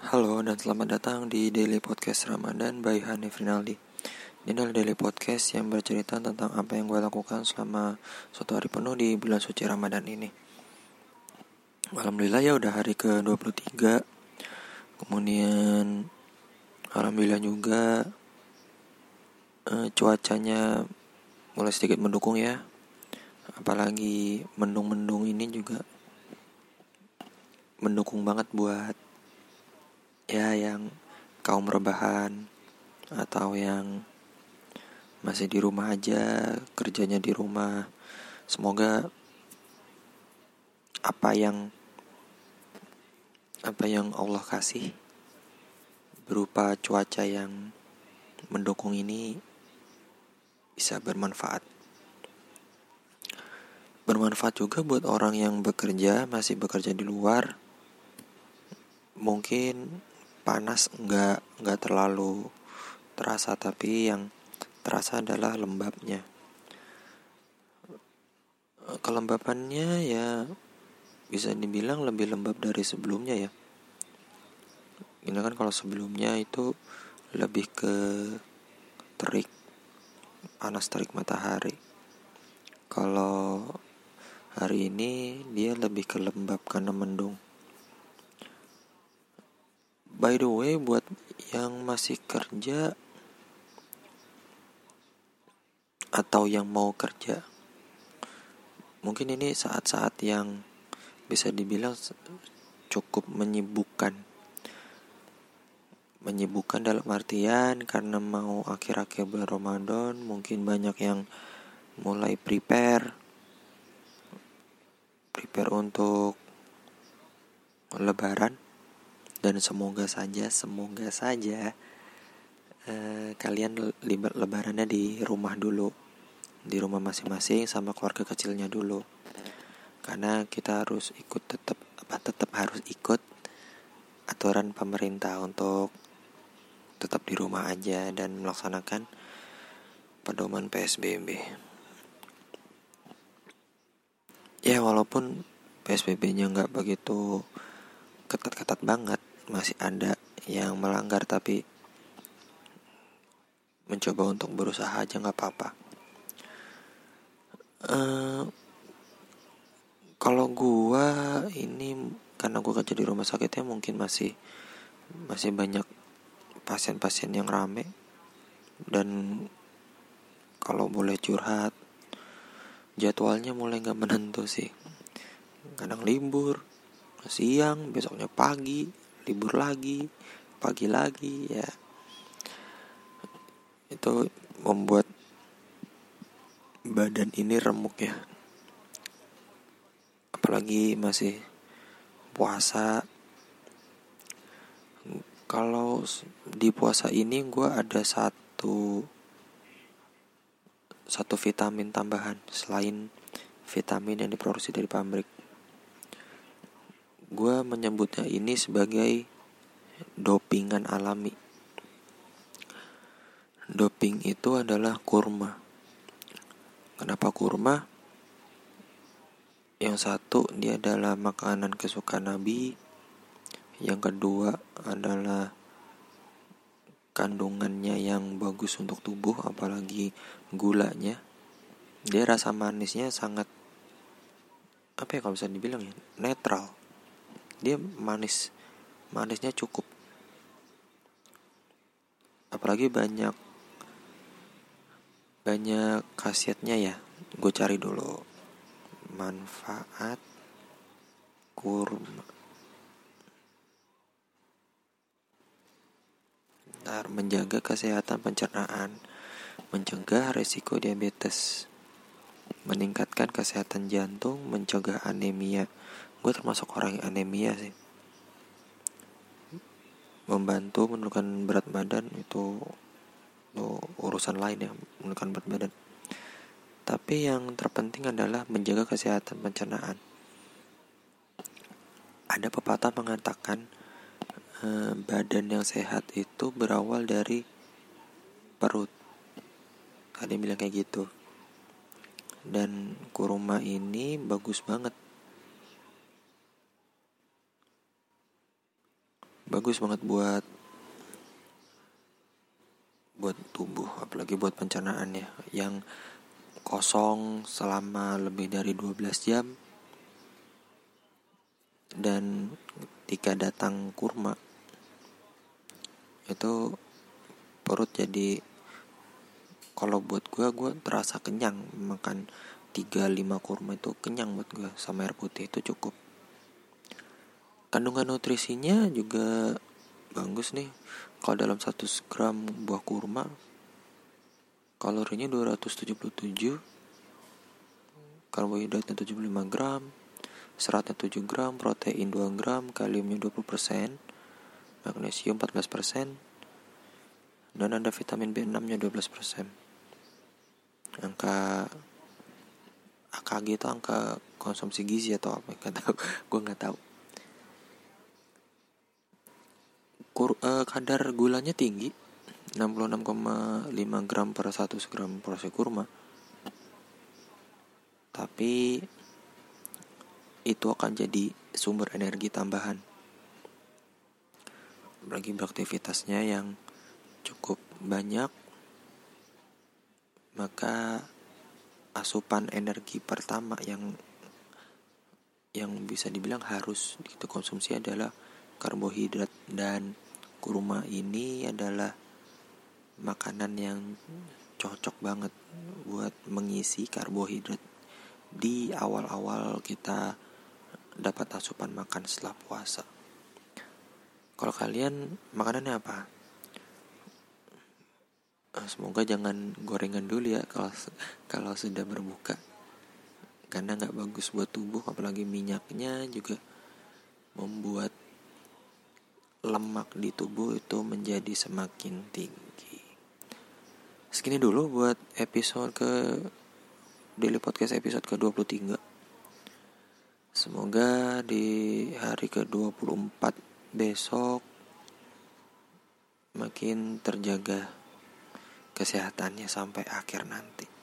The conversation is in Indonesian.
Halo dan selamat datang di Daily Podcast Ramadan by Hanif Rinaldi. Ini adalah Daily Podcast yang bercerita tentang apa yang gue lakukan selama suatu hari penuh di bulan suci Ramadan ini. Alhamdulillah ya udah hari ke-23 Kemudian Alhamdulillah juga eh, Cuacanya mulai sedikit mendukung ya. Apalagi mendung-mendung ini juga mendukung banget buat ya yang kaum rebahan atau yang masih di rumah aja kerjanya di rumah. Semoga apa yang apa yang Allah kasih berupa cuaca yang mendukung ini bisa bermanfaat. Bermanfaat juga buat orang yang bekerja masih bekerja di luar. Mungkin panas nggak nggak terlalu terasa tapi yang terasa adalah lembabnya. Kelembapannya ya bisa dibilang lebih lembab dari sebelumnya ya. Ini kan kalau sebelumnya itu lebih ke terik panas terik matahari. Kalau hari ini dia lebih ke lembab karena mendung By the way, buat yang masih kerja atau yang mau kerja, mungkin ini saat-saat yang bisa dibilang cukup menyibukkan. Menyibukkan dalam artian karena mau akhir-akhir bulan Ramadan, mungkin banyak yang mulai prepare prepare untuk lebaran dan semoga saja semoga saja eh, kalian lebarannya di rumah dulu di rumah masing-masing sama keluarga kecilnya dulu karena kita harus ikut tetap apa tetap harus ikut aturan pemerintah untuk tetap di rumah aja dan melaksanakan pedoman PSBB. Ya walaupun PSBB-nya nggak begitu ketat-ketat banget, masih ada yang melanggar tapi mencoba untuk berusaha aja nggak apa-apa. Uh, kalau gua ini karena gua kerja di rumah sakitnya mungkin masih masih banyak pasien-pasien yang rame. Dan kalau boleh curhat jadwalnya mulai nggak menentu sih. Kadang libur siang besoknya pagi libur lagi pagi lagi ya. Itu membuat badan ini remuk ya. Apalagi masih puasa. Kalau di puasa ini gue ada satu satu vitamin tambahan selain vitamin yang diproduksi dari pabrik gue menyebutnya ini sebagai dopingan alami. Doping itu adalah kurma. Kenapa kurma? Yang satu dia adalah makanan kesukaan Nabi. Yang kedua adalah kandungannya yang bagus untuk tubuh apalagi gulanya. Dia rasa manisnya sangat apa ya kalau bisa dibilang ya netral dia manis manisnya cukup. Apalagi banyak banyak khasiatnya ya. Gue cari dulu. Manfaat kurma. Ntar menjaga kesehatan pencernaan mencegah resiko diabetes meningkatkan kesehatan jantung mencegah anemia gue termasuk orang yang anemia sih. Membantu menurunkan berat badan itu, itu urusan lain ya menurunkan berat badan. Tapi yang terpenting adalah menjaga kesehatan pencernaan. Ada pepatah mengatakan eh, badan yang sehat itu berawal dari perut. Ada yang bilang kayak gitu. Dan kurma ini bagus banget bagus banget buat buat tubuh apalagi buat pencernaan ya yang kosong selama lebih dari 12 jam. Dan ketika datang kurma itu perut jadi kalau buat gue gue terasa kenyang. Makan 3-5 kurma itu kenyang buat gue sama air putih itu cukup kandungan nutrisinya juga bagus nih. Kalau dalam 100 gram buah kurma kalorinya 277 karbohidratnya 75 gram seratnya 7 gram protein 2 gram kaliumnya 20% magnesium 14% dan ada vitamin B6 nya 12% angka AKG itu angka konsumsi gizi atau apa? Nggak tahu. Gue nggak tahu Kur, uh, kadar gulanya tinggi 66,5 gram per 100 gram porsi kurma. Tapi itu akan jadi sumber energi tambahan bagi beraktivitasnya yang cukup banyak. Maka asupan energi pertama yang yang bisa dibilang harus dikonsumsi adalah karbohidrat dan kurma ini adalah makanan yang cocok banget buat mengisi karbohidrat di awal-awal kita dapat asupan makan setelah puasa. Kalau kalian makanannya apa? Eh, semoga jangan gorengan dulu ya kalau kalau sudah berbuka karena nggak bagus buat tubuh apalagi minyaknya juga membuat lemak di tubuh itu menjadi semakin tinggi. Segini dulu buat episode ke Daily Podcast episode ke-23. Semoga di hari ke-24 besok makin terjaga kesehatannya sampai akhir nanti.